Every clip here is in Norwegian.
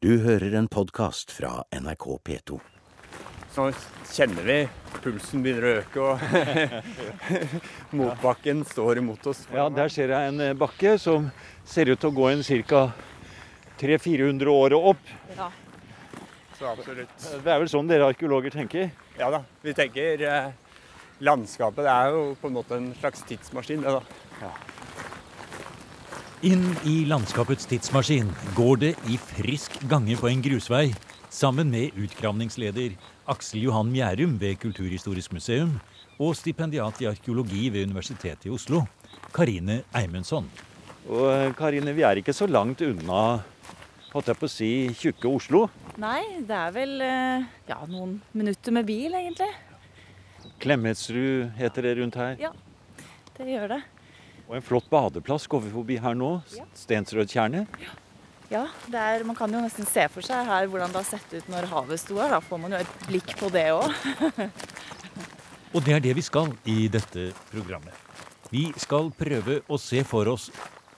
Du hører en podkast fra NRK P2. Så kjenner vi pulsen begynner å øke, og motbakken står imot oss. Ja, der ser jeg en eh, bakke som ser ut til å gå en ca. 300-400 år og opp. Ja. Så absolutt. Det er vel sånn dere arkeologer tenker? Ja da. Vi tenker eh, landskapet det er jo på en måte en slags tidsmaskin, det da. Ja. Inn i landskapets tidsmaskin går det i frisk gange på en grusvei sammen med utgravningsleder Aksel Johan Mjærum ved Kulturhistorisk museum og stipendiat i arkeologi ved Universitetet i Oslo, Karine Eimundsson. Og eh, Karine, vi er ikke så langt unna holdt jeg på å si, tjukke Oslo? Nei, det er vel eh, ja, noen minutter med bil, egentlig. Klemetsrud heter det rundt her. Ja, det gjør det. Og en flott badeplass går vi forbi her nå. Ja. Stensrødtjernet. Ja. ja er, man kan jo nesten se for seg her hvordan det har sett ut når havet sto her. Da får man jo et blikk på det òg. og det er det vi skal i dette programmet. Vi skal prøve å se for oss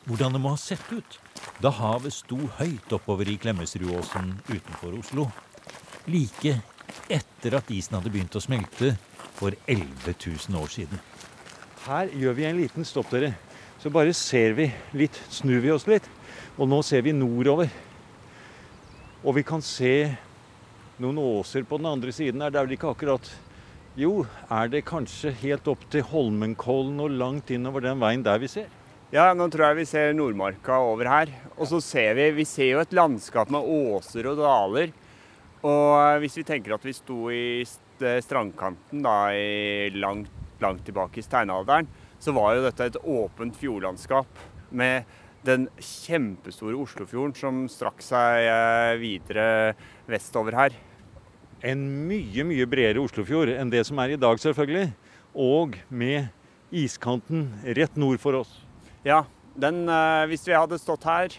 hvordan det må ha sett ut da havet sto høyt oppover i Klemetsrudåsen utenfor Oslo. Like etter at isen hadde begynt å smelte for 11 000 år siden. Her gjør vi en liten stopp, dere. Så bare ser vi litt, snur vi oss litt. Og nå ser vi nordover. Og vi kan se noen åser på den andre siden her. Det er vel ikke akkurat Jo, er det kanskje helt opp til Holmenkollen og langt innover den veien der vi ser? Ja, nå tror jeg vi ser Nordmarka over her. Og så ser vi Vi ser jo et landskap med åser og daler. Og hvis vi tenker at vi sto i strandkanten da i langt langt tilbake i steinalderen, så var jo dette et åpent fjordlandskap med den kjempestore Oslofjorden som strakk seg eh, videre vestover her. En mye, mye bredere Oslofjord enn det som er i dag, selvfølgelig. Og med iskanten rett nord for oss. Ja, den, eh, hvis vi hadde stått her,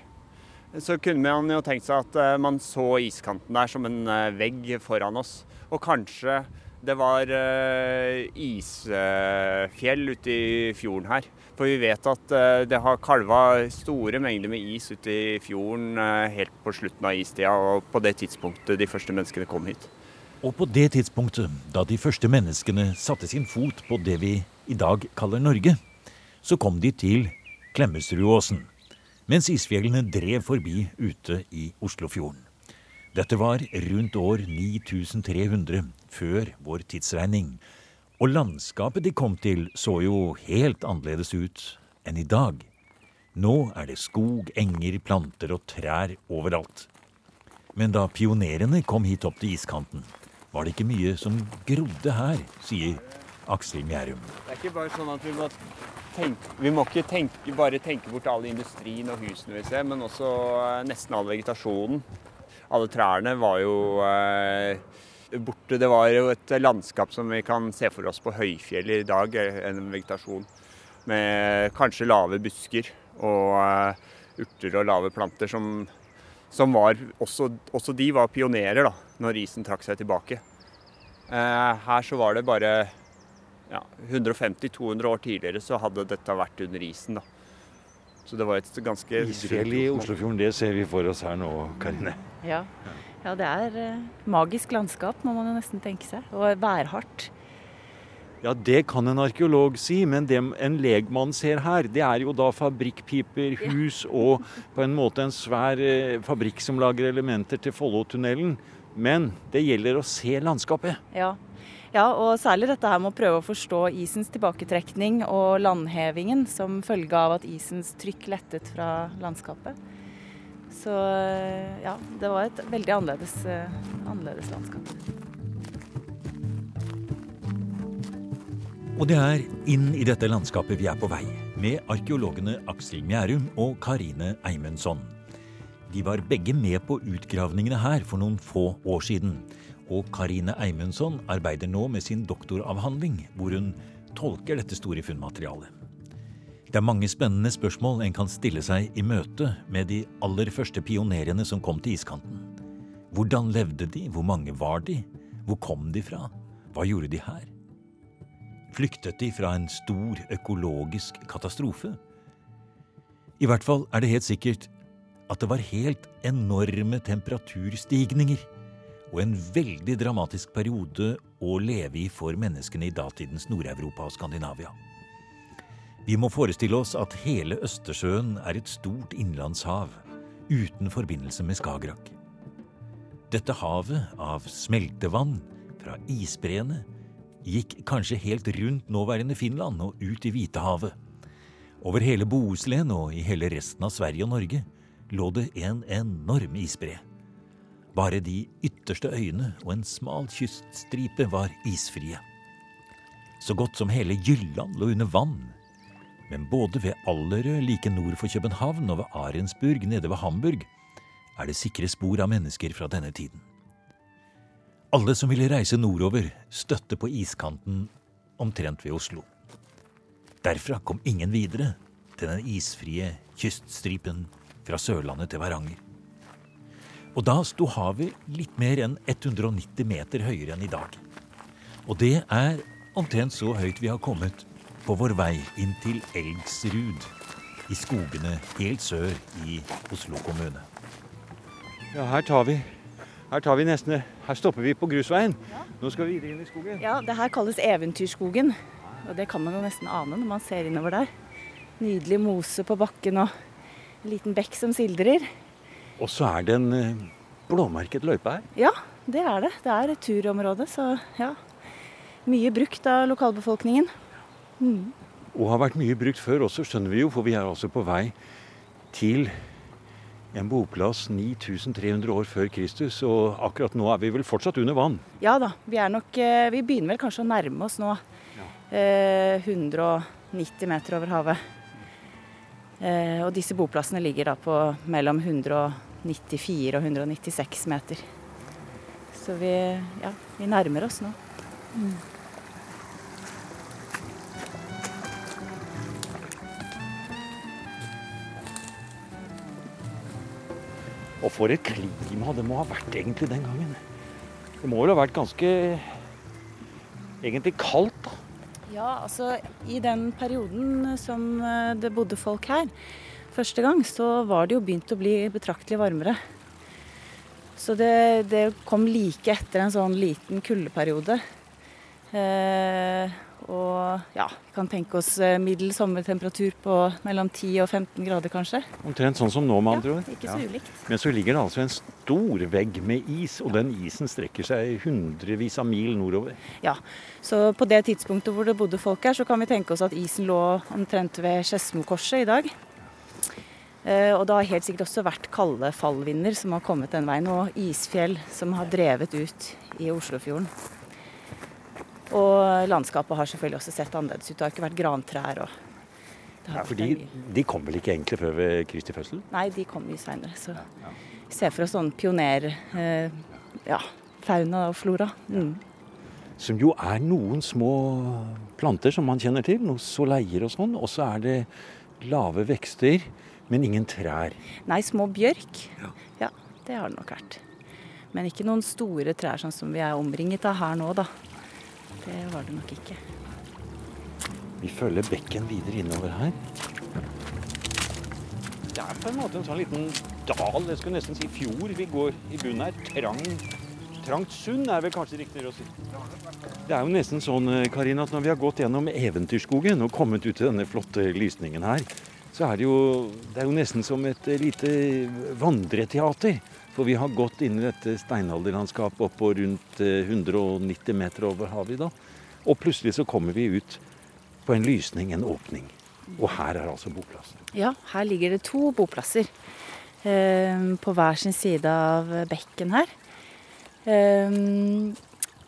så kunne man jo tenkt seg at eh, man så iskanten der som en vegg foran oss. Og kanskje det var uh, isfjell ute i fjorden her. For vi vet at uh, det har kalva store mengder med is ute i fjorden uh, helt på slutten av istida, og på det tidspunktet de første menneskene kom hit. Og på det tidspunktet, da de første menneskene satte sin fot på det vi i dag kaller Norge, så kom de til Klemetsrudåsen, mens isfjellene drev forbi ute i Oslofjorden. Dette var rundt år 9300 før vår tidsregning, og landskapet de kom til så jo helt annerledes ut enn i dag. Nå er det skog, enger, planter og trær overalt. Men da pionerene kom hit opp til iskanten, var det ikke mye som grodde her, sier Aksel Mjærum. Det er ikke bare sånn at vi må tenke, vi må ikke tenke, bare tenke bort all industrien og husene vi ser, men også eh, nesten all vegetasjonen. Alle trærne var jo eh, borte. Det var jo et landskap som vi kan se for oss på høyfjell i dag. En vegetasjon med kanskje lave busker og uh, urter og lave planter som, som var også, også, de var pionerer da når isen trakk seg tilbake. Uh, her så var det bare ja, 150-200 år tidligere så hadde dette vært under isen. da. Så det var et ganske Isfjell i Oslofjorden, det ser vi for oss her nå, Karine. Ja, ja det er uh, magisk landskap, må man jo nesten tenke seg. Og værhardt. Ja, det kan en arkeolog si, men det en legmann ser her, det er jo da fabrikkpiper, hus og på en måte en svær eh, fabrikk som lager elementer til Follotunnelen. Men det gjelder å se landskapet. Ja, ja, og særlig dette her med å prøve å forstå isens tilbaketrekning og landhevingen som følge av at isens trykk lettet fra landskapet. Så ja, det var et veldig annerledes, eh, annerledes landskap. Og det er inn i dette landskapet vi er på vei, med arkeologene Aksel Mjærum og Karine Eimundsson. De var begge med på utgravningene her for noen få år siden og Karine Eimundsson arbeider nå med sin doktoravhandling, hvor hun tolker dette store funnmaterialet. Det er mange spennende spørsmål en kan stille seg i møte med de aller første pionerene som kom til iskanten. Hvordan levde de, hvor mange var de, hvor kom de fra, hva gjorde de her? Flyktet de fra en stor økologisk katastrofe? I hvert fall er det helt sikkert at det var helt enorme temperaturstigninger og en veldig dramatisk periode å leve i for menneskene i datidens Nord-Europa og Skandinavia. Vi må forestille oss at hele Østersjøen er et stort innlandshav uten forbindelse med Skagerrak. Dette havet av smeltevann fra isbreene gikk kanskje helt rundt nåværende Finland og ut i Hvitehavet. Over hele Bohuslän og i hele resten av Sverige og Norge lå det en enorm isbre. Bare de ytterste øyene og en smal kyststripe var isfrie. Så godt som hele Jylland lå under vann. Men både ved Allerød like nord for København og ved Arensburg nede ved Hamburg er det sikre spor av mennesker fra denne tiden. Alle som ville reise nordover, støtte på iskanten omtrent ved Oslo. Derfra kom ingen videre til den isfrie kyststripen fra Sørlandet til Varanger. Og da sto havet litt mer enn 190 meter høyere enn i dag. Og det er omtrent så høyt vi har kommet på vår vei inn til Elgsrud i skogene helt sør i Oslo kommune. Ja, her tar vi her tar vi nesten Her stopper vi på grusveien. Nå skal vi videre inn i skogen. Ja, det her kalles Eventyrskogen. Og det kan man jo nesten ane når man ser innover der. Nydelig mose på bakken og en liten bekk som sildrer. Og så er det en eh, blåmerket løype her. Ja, det er det. Det er et turområde, så ja. Mye brukt av lokalbefolkningen. Mm. Og har vært mye brukt før også, skjønner vi jo, for vi er altså på vei til en boplass 9300 år før Kristus, og akkurat nå er vi vel fortsatt under vann? Ja da, vi er nok eh, Vi begynner vel kanskje å nærme oss nå. Ja. Eh, 190 meter over havet. Eh, og disse boplassene ligger da på mellom 194 og 196 meter. Så vi, ja, vi nærmer oss nå. Mm. Og for et klima det må ha vært egentlig den gangen. Det må vel ha vært ganske egentlig kaldt, da. Ja, altså i den perioden som eh, det bodde folk her første gang, så var det jo begynt å bli betraktelig varmere. Så det, det kom like etter en sånn liten kuldeperiode. Eh, og ja, vi kan tenke oss middel sommertemperatur på mellom 10 og 15 grader kanskje. Omtrent sånn som nå, med andre Ja, ikke så ulikt. Men så ligger det altså en stor vegg med is, og den isen strekker seg hundrevis av mil nordover. Ja, så på det tidspunktet hvor det bodde folk her, så kan vi tenke oss at isen lå omtrent ved Skedsmokorset i dag. Eh, og det har helt sikkert også vært kalde fallvinder som har kommet den veien, og isfjell som har drevet ut i Oslofjorden. Og landskapet har selvfølgelig også sett annerledes ut. Det har ikke vært grantrær. og Ja, for de, de kom vel ikke egentlig før ved Kristi fødsel? Nei, de kom mye seinere. Så vi ser for oss sånn pioner... Eh, ja, fauna og flora. Mm. Som jo er noen små planter som man kjenner til, noen soleier og sånn. Og så er det lave vekster, men ingen trær. Nei, små bjørk. Ja. Ja, det har det nok vært. Men ikke noen store trær sånn som vi er omringet av her nå, da. Det var det nok ikke. Vi følger bekken videre innover her. Det er på en måte en sånn liten dal, jeg skulle nesten si fjord, vi går i bunnen her. Trang, trangt sund er vel kanskje riktigere å si. Det er jo nesten sånn, Karin, at når vi har gått gjennom Eventyrskogen og kommet ut til denne flotte lysningen her, så er det jo, det er jo nesten som et eh, lite vandreteater. For vi har gått inn i dette steinalderlandskapet opp på rundt eh, 190 meter over havet i dag. Og plutselig så kommer vi ut på en lysning, en åpning. Og her er altså boplassen. Ja, her ligger det to boplasser eh, på hver sin side av bekken her. Eh,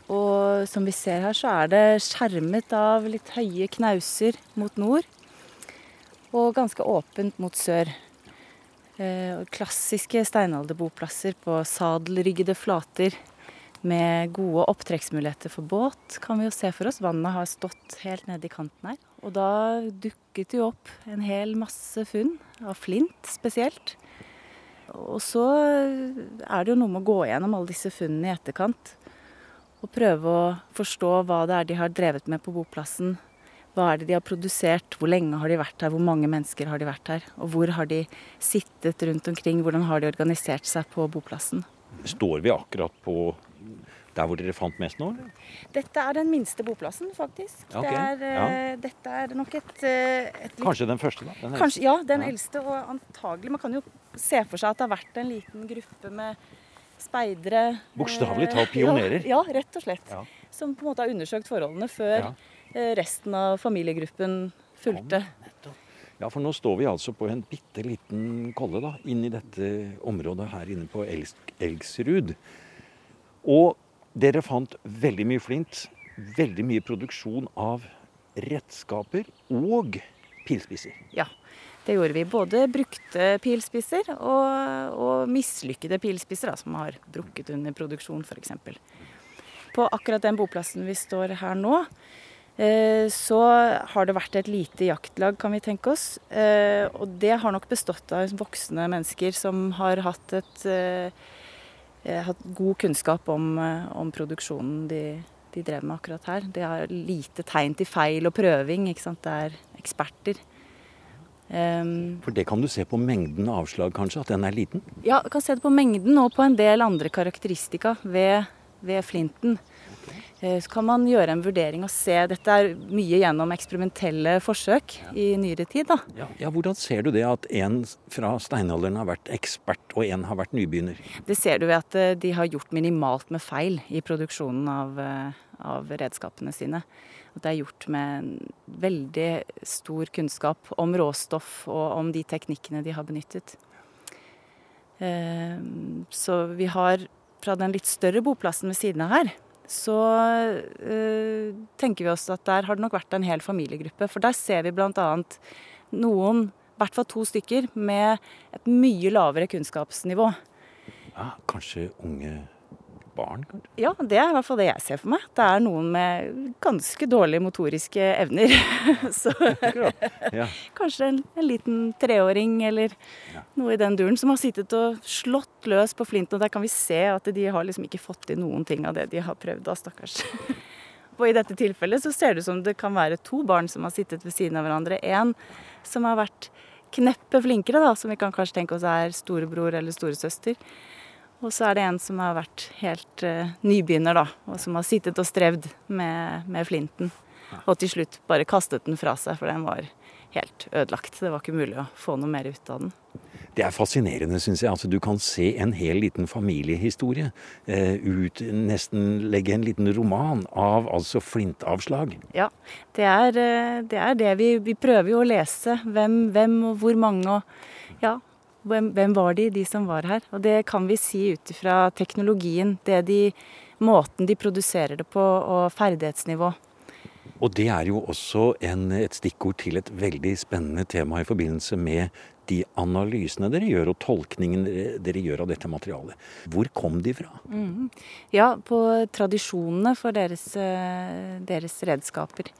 og som vi ser her, så er det skjermet av litt høye knauser mot nord. Og ganske åpent mot sør. Eh, klassiske steinalderboplasser på sadelryggede flater med gode opptrekksmuligheter for båt, kan vi jo se for oss. Vannet har stått helt nede i kanten her. Og da dukket det jo opp en hel masse funn, av flint spesielt. Og så er det jo noe med å gå gjennom alle disse funnene i etterkant. Og prøve å forstå hva det er de har drevet med på boplassen. Hva er det de har produsert, hvor lenge har de vært her, hvor mange mennesker har de vært her? Og hvor har de sittet rundt omkring, hvordan har de organisert seg på boplassen? Står vi akkurat på der hvor dere fant mest nå? eller? Dette er den minste boplassen, faktisk. Okay. Det er, eh, Dette er nok et, eh, et Kanskje den første, da? Den? Kanskje, ja, den Ja. eldste. Og antagelig Man kan jo se for seg at det har vært en liten gruppe med speidere. Bokstavelig eh, talt pionerer. Ja, ja, rett og slett. Ja. Som på en måte har undersøkt forholdene før Ja. Resten av familiegruppen fulgte. Ja, for nå står vi altså på en bitte liten kolle da, inn i dette området her inne på Elgs Elgsrud. Og dere fant veldig mye flint, veldig mye produksjon av redskaper og pilspisser. Ja, det gjorde vi. Både brukte pilspisser og, og mislykkede pilspisser da, som har brukket under produksjon f.eks. På akkurat den boplassen vi står her nå, eh, så har det vært et lite jaktlag, kan vi tenke oss. Eh, og det har nok bestått av voksne mennesker som har hatt, et, eh, eh, hatt god kunnskap om, eh, om produksjonen de, de drev med akkurat her. Det har lite tegn til feil og prøving. ikke sant? Det er eksperter. Um, For det kan du se på mengden avslag, kanskje, at den er liten. ja, du kan se det på mengden og på en del andre karakteristika ved, ved flinten. Eh, Så kan man gjøre en vurdering og se Dette er mye gjennom eksperimentelle forsøk i nyere tid. da. Ja, ja, Hvordan ser du det at en fra steinalderen har vært ekspert, og en har vært nybegynner? Det ser du ved at eh, de har gjort minimalt med feil i produksjonen av, eh, av redskapene sine. At det er gjort med veldig stor kunnskap om råstoff og om de teknikkene de har benyttet. Så vi har fra den litt større boplassen ved siden av her, så øh, tenker vi oss at der har det nok vært en hel familiegruppe. For der ser vi bl.a. noen, i hvert fall to stykker, med et mye lavere kunnskapsnivå. Ja, Kanskje unge barn, kanskje? Ja, det er i hvert fall det jeg ser for meg. Det er noen med ganske dårlige motoriske evner. Så Ja. kanskje en, en liten treåring eller Ja. noe i den duren som har sittet og slått løs på flinten. Og der kan vi se at de har liksom ikke fått til noen ting av det de har prøvd da, stakkars. Og i dette tilfellet så ser det ut som det kan være to barn som har sittet ved siden av hverandre. En som har vært kneppet flinkere, da, som vi kan kanskje tenke oss er storebror eller storesøster. Og så er det en som har vært helt uh, nybegynner, da, og som har sittet og strevd med, med flinten. Og til slutt bare kastet den fra seg, for den var helt ødelagt. Det var ikke mulig å få noe mer ut av den. Det er fascinerende, syns jeg. Altså, du kan se en hel liten familiehistorie eh, ut Nesten legge en liten roman av altså flintavslag. Ja, det er eh, det, er det. Vi, vi prøver jo å lese hvem, hvem og hvor mange og ja, hvem, hvem var de, de som var her. Og det kan vi si ut ifra teknologien, det de, måten de produserer det på og ferdighetsnivå. Og det er jo også en, et stikkord til et veldig spennende tema i forbindelse med de analysene dere gjør, og tolkningen dere, gjør av dette materialet. Hvor kom de fra? Ja, på tradisjonene for deres, eh, deres redskaper.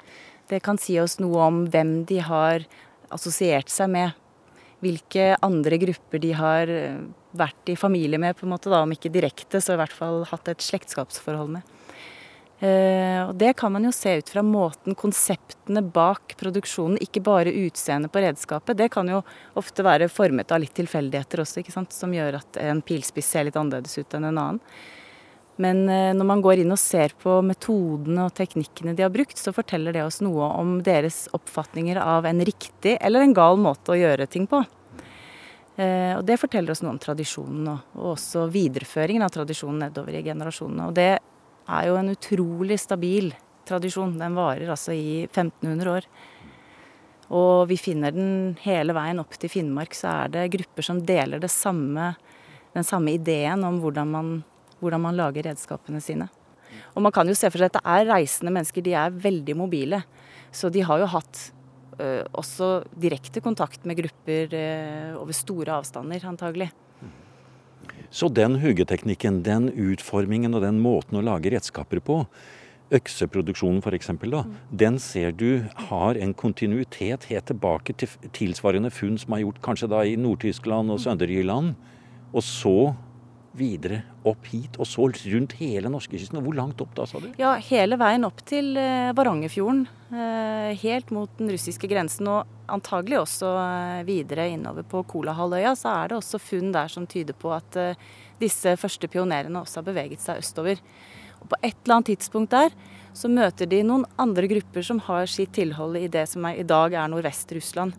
Det kan si oss noe om hvem de har assosiert seg med. Hvilke andre grupper de har eh, vært i familie med, på en måte da, om ikke direkte, så i hvert fall hatt et slektskapsforhold med. Eh, og Det kan man jo se ut fra måten konseptene bak produksjonen, ikke bare utseendet på redskapet. Det kan jo ofte være formet av litt tilfeldigheter også, ikke sant? som gjør at en pilspiss ser litt annerledes ut enn en annen. Men eh, når man går inn og ser på metodene og teknikkene de har brukt, så forteller det oss noe om deres oppfatninger av en riktig eller en gal måte å gjøre ting på. Eh, Og det forteller oss noe om tradisjonen og, og også videreføringen av tradisjonen nedover i generasjonene. Og det er jo en utrolig stabil tradisjon. Den varer altså i 1500 år. Og vi finner den hele veien opp til Finnmark, så er det grupper som deler samme, den samme ideen om hvordan man, hvordan man lager redskapene sine. Og man kan jo se for seg at det er reisende mennesker, de er veldig mobile. Så de har jo hatt ø, også direkte kontakt med grupper ø, over store avstander, antagelig. Så den huggeteknikken, den utformingen og den måten å lage redskaper på, økseproduksjonen f.eks., da, den ser du har en kontinuitet helt tilbake til tilsvarende funn som er gjort kanskje da i Nord-Tyskland og Sønderjylland. Og så videre opp hit, og så rundt hele norskekysten. Hvor langt opp da, sa du? Ja, hele veien opp til eh, Varangerfjorden. Eh, helt mot den russiske grensen, og antagelig også eh, videre innover på Kolahalvøya. Så er det også funn der som tyder på at disse første pionerene også har beveget seg østover. Og på et eller annet tidspunkt der så møter de noen andre grupper som har sitt tilhold i det som i dag er Nordvest-Russland.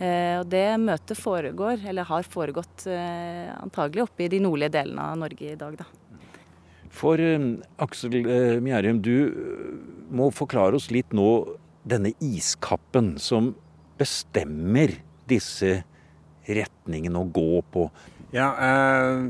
Eh, og Det møtet foregår, eller har foregått eh, antagelig oppe i de nordlige delene av Norge i dag. da. For eh, Aksel Mjærum, du må forklare oss litt nå denne iskappen som bestemmer disse retningene å gå på. Ja, eh,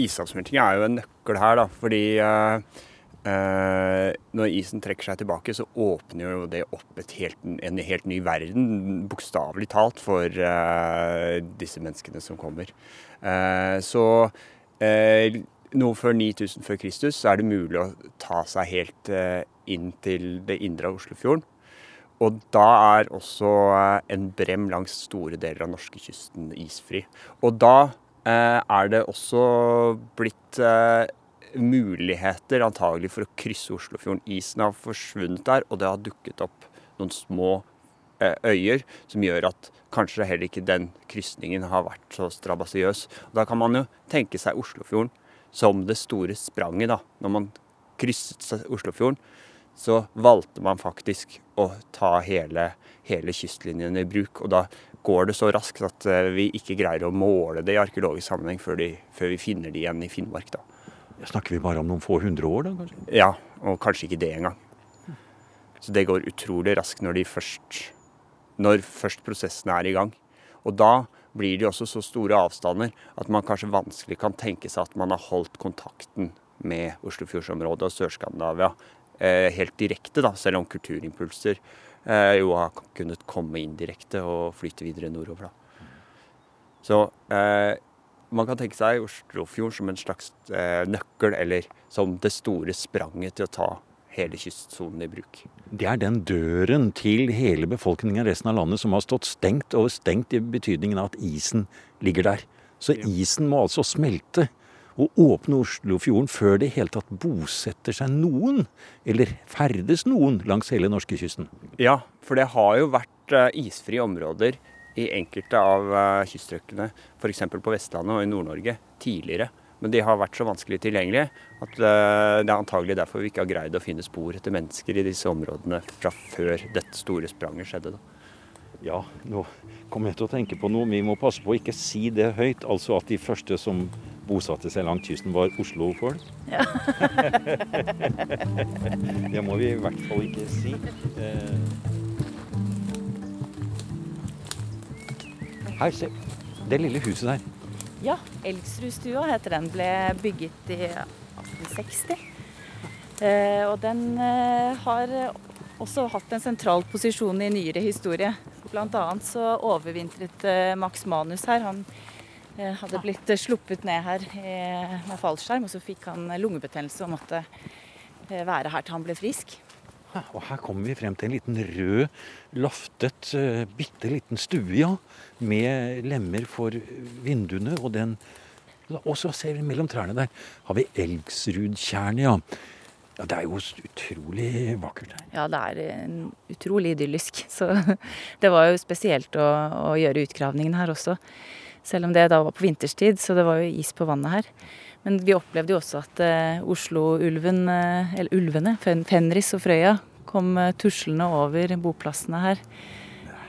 Isavsmeltinga er jo en nøkkel her, da. Fordi eh, når isen trekker seg tilbake, så åpner jo det opp helt, en helt ny verden, bokstavelig talt, for uh, disse menneskene som kommer. Uh, så noe før 9000 før Kristus så er det mulig å ta seg helt inn til det indre av Oslofjorden. Og da er også en brem langs store deler av norskekysten isfri. Og da er det også blitt muligheter antagelig for å krysse Oslofjorden. Isen har forsvunnet der, og det har dukket opp noen små eh, øyer som gjør at kanskje heller ikke den krysningen har vært så strabasiøs. Da kan man jo tenke seg Oslofjorden som det store spranget. da. Når man krysset Oslofjorden, så valgte man faktisk å ta hele, hele kystlinjen i bruk. Og da går det så raskt at eh, vi ikke greier å måle det i arkeologisk sammenheng før, de, før vi finner det igjen i Finnmark. da. Snakker vi bare om noen få hundre år, da? kanskje? Ja, og kanskje ikke det engang. Så det går utrolig raskt når, først, når først prosessene er i gang. Og da blir det også så store avstander at man kanskje vanskelig kan tenke seg at man har holdt kontakten med Oslofjordsområdet og Sør-Skandinavia eh, helt direkte, da, selv om kulturimpulser eh, jo har kunnet komme inn direkte og flyte videre nordover. Da. Så eh, man kan tenke seg Oslofjorden som en slags eh, nøkkel, eller som det store spranget til å ta hele kystsonen i bruk. Det er den døren til hele befolkningen i resten av landet som har stått stengt, og stengt i betydningen av at isen ligger der. Så isen må altså smelte og åpne Oslofjorden før det i hele tatt bosetter seg noen, eller ferdes noen, langs hele norskekysten. Ja, for det har jo vært eh, isfrie områder i enkelte av uh, kyststrøkene, f.eks. på Vestlandet og i Nord-Norge, tidligere. Men de har vært så vanskelig tilgjengelige at uh, det er antagelig derfor vi ikke har greid å finne spor etter mennesker i disse områdene fra før dette store spranget skjedde. Da. Ja, nå kommer jeg til å tenke på noe. Vi må passe på å ikke si det høyt. Altså at de første som bosatte seg langt kysten, var Oslo-folk. Ja. det må vi i hvert fall ikke si. Her, se. Det lille huset der. Ja, Elgsrudstua heter den. Ble bygget i 1860. Eh, og den eh, har også hatt en sentral posisjon i nyere historie. Blant annet så overvintret eh, Max Manus her. Han eh, hadde blitt sluppet ned her med fallskjerm, og så fikk han lungebetennelse og måtte eh, være her til han ble frisk. Og her kommer vi frem til en liten rød, laftet, uh, bitte liten stue, ja. Med lemmer for vinduene. Og den Og så ser vi mellom trærne der har vi elgsrudtjernet, ja. ja. Det er jo utrolig vakkert her. Ja, det er en utrolig idyllisk. Så det var jo spesielt å, å gjøre utgravningen her også. Selv om det da var på vinterstid, så det var jo is på vannet her. Men vi opplevde jo også at uh, Oslo-ulven, uh, eller ulvene, Fen Fenris og Frøya, kom uh, tuslende over boplassene her.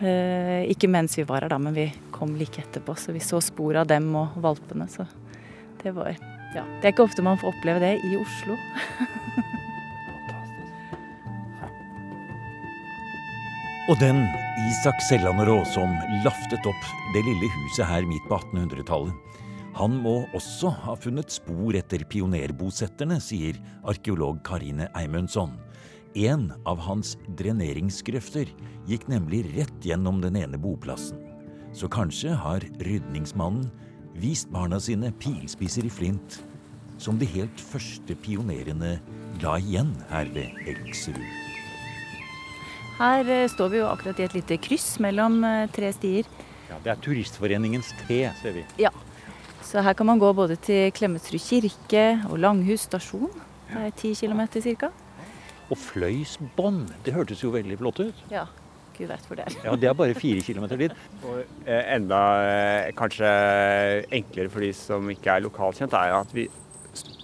ikke mens vi var her, da, men vi kom like etterpå. Så vi så spor av dem og valpene. Så det var Ja. Det er ikke ofte man får oppleve det i Oslo. Og den Isak Selland Raasom som laftet opp det lille huset her midt på 1800-tallet, han må også ha funnet spor etter pionerbosetterne, sier arkeolog Karine Eimundsson. En av hans dreneringsgrøfter gikk nemlig rett gjennom den ene boplassen. Så kanskje har rydningsmannen vist barna sine pilspisser i flint, som de helt første pionerene la igjen her ved Elgsrud. Her eh, står vi jo akkurat i et lite kryss mellom eh, tre stier. Ja, Det er Turistforeningens T, ser vi. Ja, Så her kan man gå både til Klemetsrud kirke og Langhus stasjon. Det er ti kilometer ca. Og Fløysbånd, det hørtes jo veldig flott ut. Ja, gud vet hvor det er. Ja, Det er bare fire kilometer dit. Og eh, enda eh, kanskje enklere for de som ikke er lokalkjent, er at vi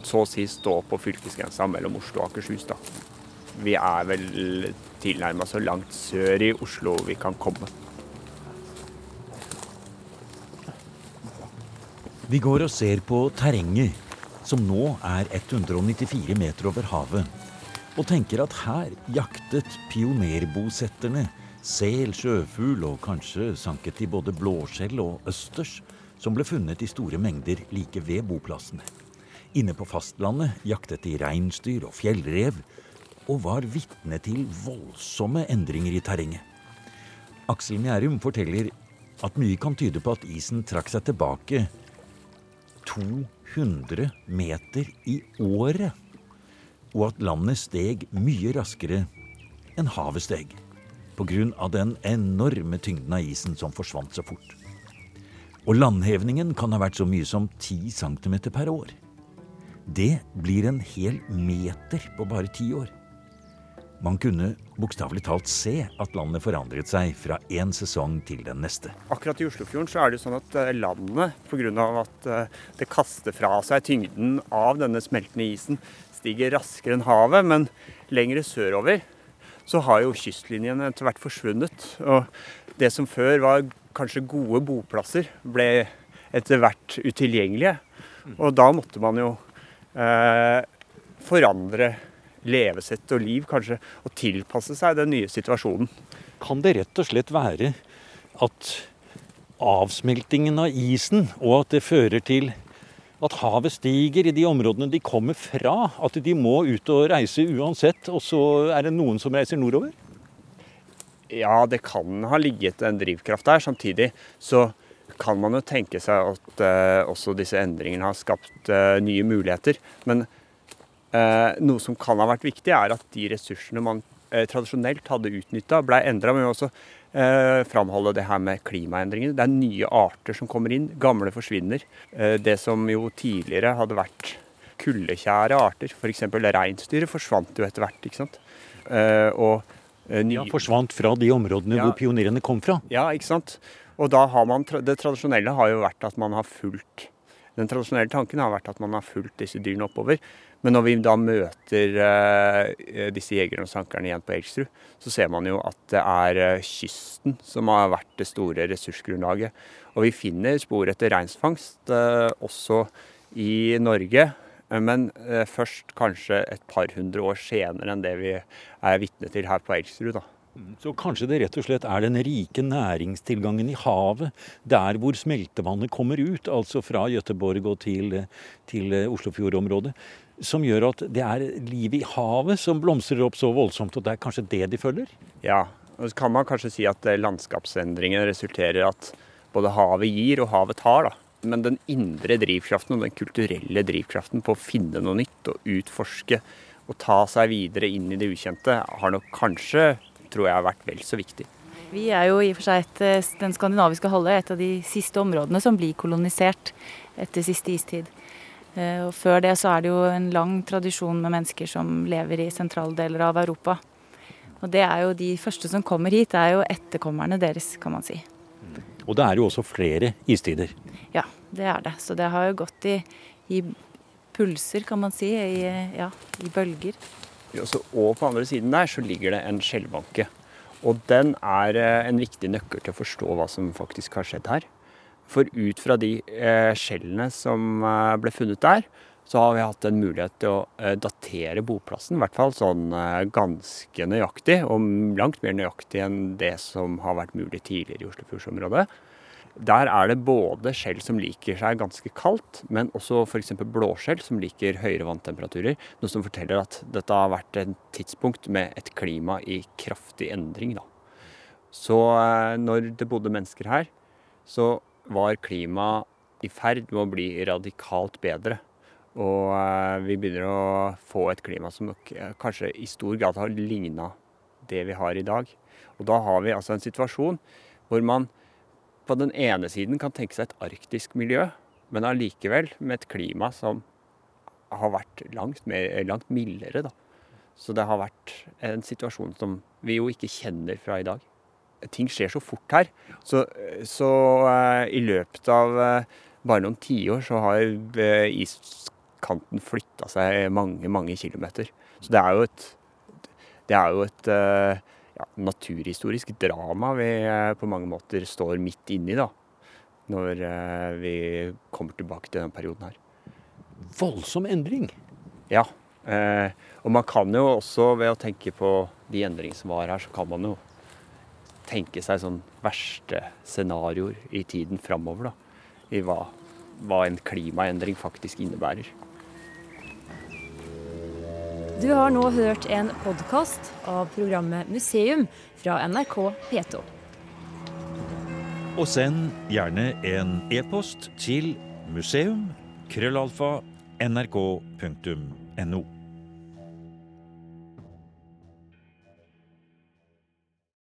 så å si står på fylkesgrensa mellom Oslo og Akershus. da. Vi er vel tilnærma så langt sør i Oslo vi kan komme. Vi går og ser på terrenget, som nå er 194 meter over havet, og tenker at her jaktet pionerbosetterne sel, sjøfugl og kanskje sanket de både blåskjell og østers, som ble funnet i store mengder like ved boplassene. Inne på fastlandet jaktet de reinsdyr og fjellrev, og var vitne til voldsomme endringer i terrenget. Aksel Mjærum forteller at mye kan tyde på at isen trakk seg tilbake 200 meter i året, og at landet steg mye raskere enn havet steg, pga. den enorme tyngden av isen som forsvant så fort. Og landhevningen kan ha vært så mye som 10 cm per år. Det blir en hel meter på bare ti år. Man kunne bokstavelig talt se at landet forandret seg fra én sesong til den neste. Akkurat i Oslofjorden så er det sånn at eh, landet, pga. at eh, det kaster fra seg tyngden av denne smeltende isen, stiger raskere enn havet. Men lengre sørover så har jo kystlinjen etter hvert forsvunnet. Og det som før var kanskje gode boplasser, ble etter hvert utilgjengelige. Og da måtte man jo eh, forandre levesett og liv, kanskje, og tilpasse seg den nye situasjonen. Kan det rett og slett være at avsmeltingen av isen, og at det fører til at havet stiger i de områdene de kommer fra, at de må ut og reise uansett, og så er det noen som reiser nordover? Ja, det kan ha ligget en drivkraft der. Samtidig så kan man jo tenke seg at eh, også disse endringene har skapt eh, nye muligheter. Men noe som kan ha vært viktig, er at de ressursene man eh, tradisjonelt hadde utnytta, ble endra. Men også eh, framholde det her med klimaendringene. Det er nye arter som kommer inn. Gamle forsvinner. Eh, det som jo tidligere hadde vært kullekjære arter, f.eks. reinsdyret, forsvant jo etter hvert. ikke sant? Eh, og eh, nye... Ja, forsvant fra de områdene Ja. hvor pionerene kom fra. Ja, ikke sant. Og da har man, det tradisjonelle har jo vært at man har fulgt Den tradisjonelle tanken har vært at man har fulgt disse dyrene oppover. Men når vi da møter eh, disse jegerne og sankerne igjen på Elgsrud, så ser man jo at det er eh, kysten som har vært det store ressursgrunnlaget. Og vi finner spor etter reinsfangst eh, også i Norge. eh, Men eh, først kanskje et par hundre år senere enn det vi er vitne til her på Elgsrud. da. Så kanskje det rett og slett er den rike næringstilgangen i havet, der hvor smeltevannet kommer ut, altså fra Gøteborg og til, til Oslofjordområdet, som gjør at det er livet i havet som blomstrer opp så voldsomt, og det er kanskje det de følger? Ja, og så kan man kanskje si at landskapsendringene landskapsendringen resulterer i at både havet gir og havet tar. da. Men den indre drivkraften og den kulturelle drivkraften på å finne noe nytt og utforske og ta seg videre inn i det ukjente, har nok kanskje, tror jeg, vært vel så viktig. Vi er jo i og for seg et, eh, den skandinaviske halvøya et av de siste områdene som blir kolonisert etter siste istid. Eh, Og før det så er det jo en lang tradisjon med mennesker som lever i sentrale deler av Europa. Og det er jo de første som kommer hit, det er jo etterkommerne deres, kan man si. Og det er jo også flere istider. Ja, det er det. Så det har jo gått i, i pulser, kan man si. I, ja, i bølger. Også, og på andre siden der så ligger det en skjellbanke. Og den er eh, en viktig nøkkel til å forstå hva som faktisk har skjedd her. For ut fra de eh, skjellene som eh, ble funnet der, så har vi hatt en mulighet til å eh, datere boplassen. I hvert fall sånn ganske nøyaktig, og langt mer nøyaktig enn det som har vært mulig tidligere i Oslofjordsområdet. Der er det både skjell som liker seg ganske kaldt, men også f.eks. blåskjell som liker høyere vanntemperaturer. Noe som forteller at dette har vært et tidspunkt med et klima i kraftig endring. Da. Så når det bodde mennesker her, så var klimaet i ferd med å bli radikalt bedre. Og eh, vi begynner å få et klima som eh, kanskje i stor grad har ligna det vi har i dag. Og da har vi altså en situasjon hvor man på den ene siden kan tenke seg et arktisk miljø, Men allikevel med et klima som har vært langt, mer, langt mildere, da. Så det har vært en situasjon som vi jo ikke kjenner fra i dag. Ting skjer så fort her. Så, så uh, i løpet av uh, bare noen tiår så har uh, iskanten flytta seg mange, mange kilometer. Så det er jo et, det er jo et ja, naturhistorisk drama vi på mange måter står midt inni, da. Når vi kommer tilbake til denne perioden her. Voldsom endring. Ja. Eh, og man kan jo også, ved å tenke på de endringene som var her, så kan man jo tenke seg sånn verste scenarioer i tiden framover. I hva, hva en klimaendring faktisk innebærer. Du har nå hørt en podkast av programmet Museum fra NRK P2. Og send gjerne en e-post til museum.krøllalfa.nrk.no. nrk.no.